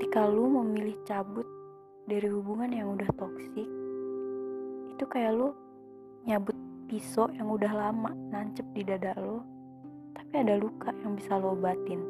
ketika lu memilih cabut dari hubungan yang udah toksik itu kayak lu nyabut pisau yang udah lama nancep di dada lo tapi ada luka yang bisa lo obatin.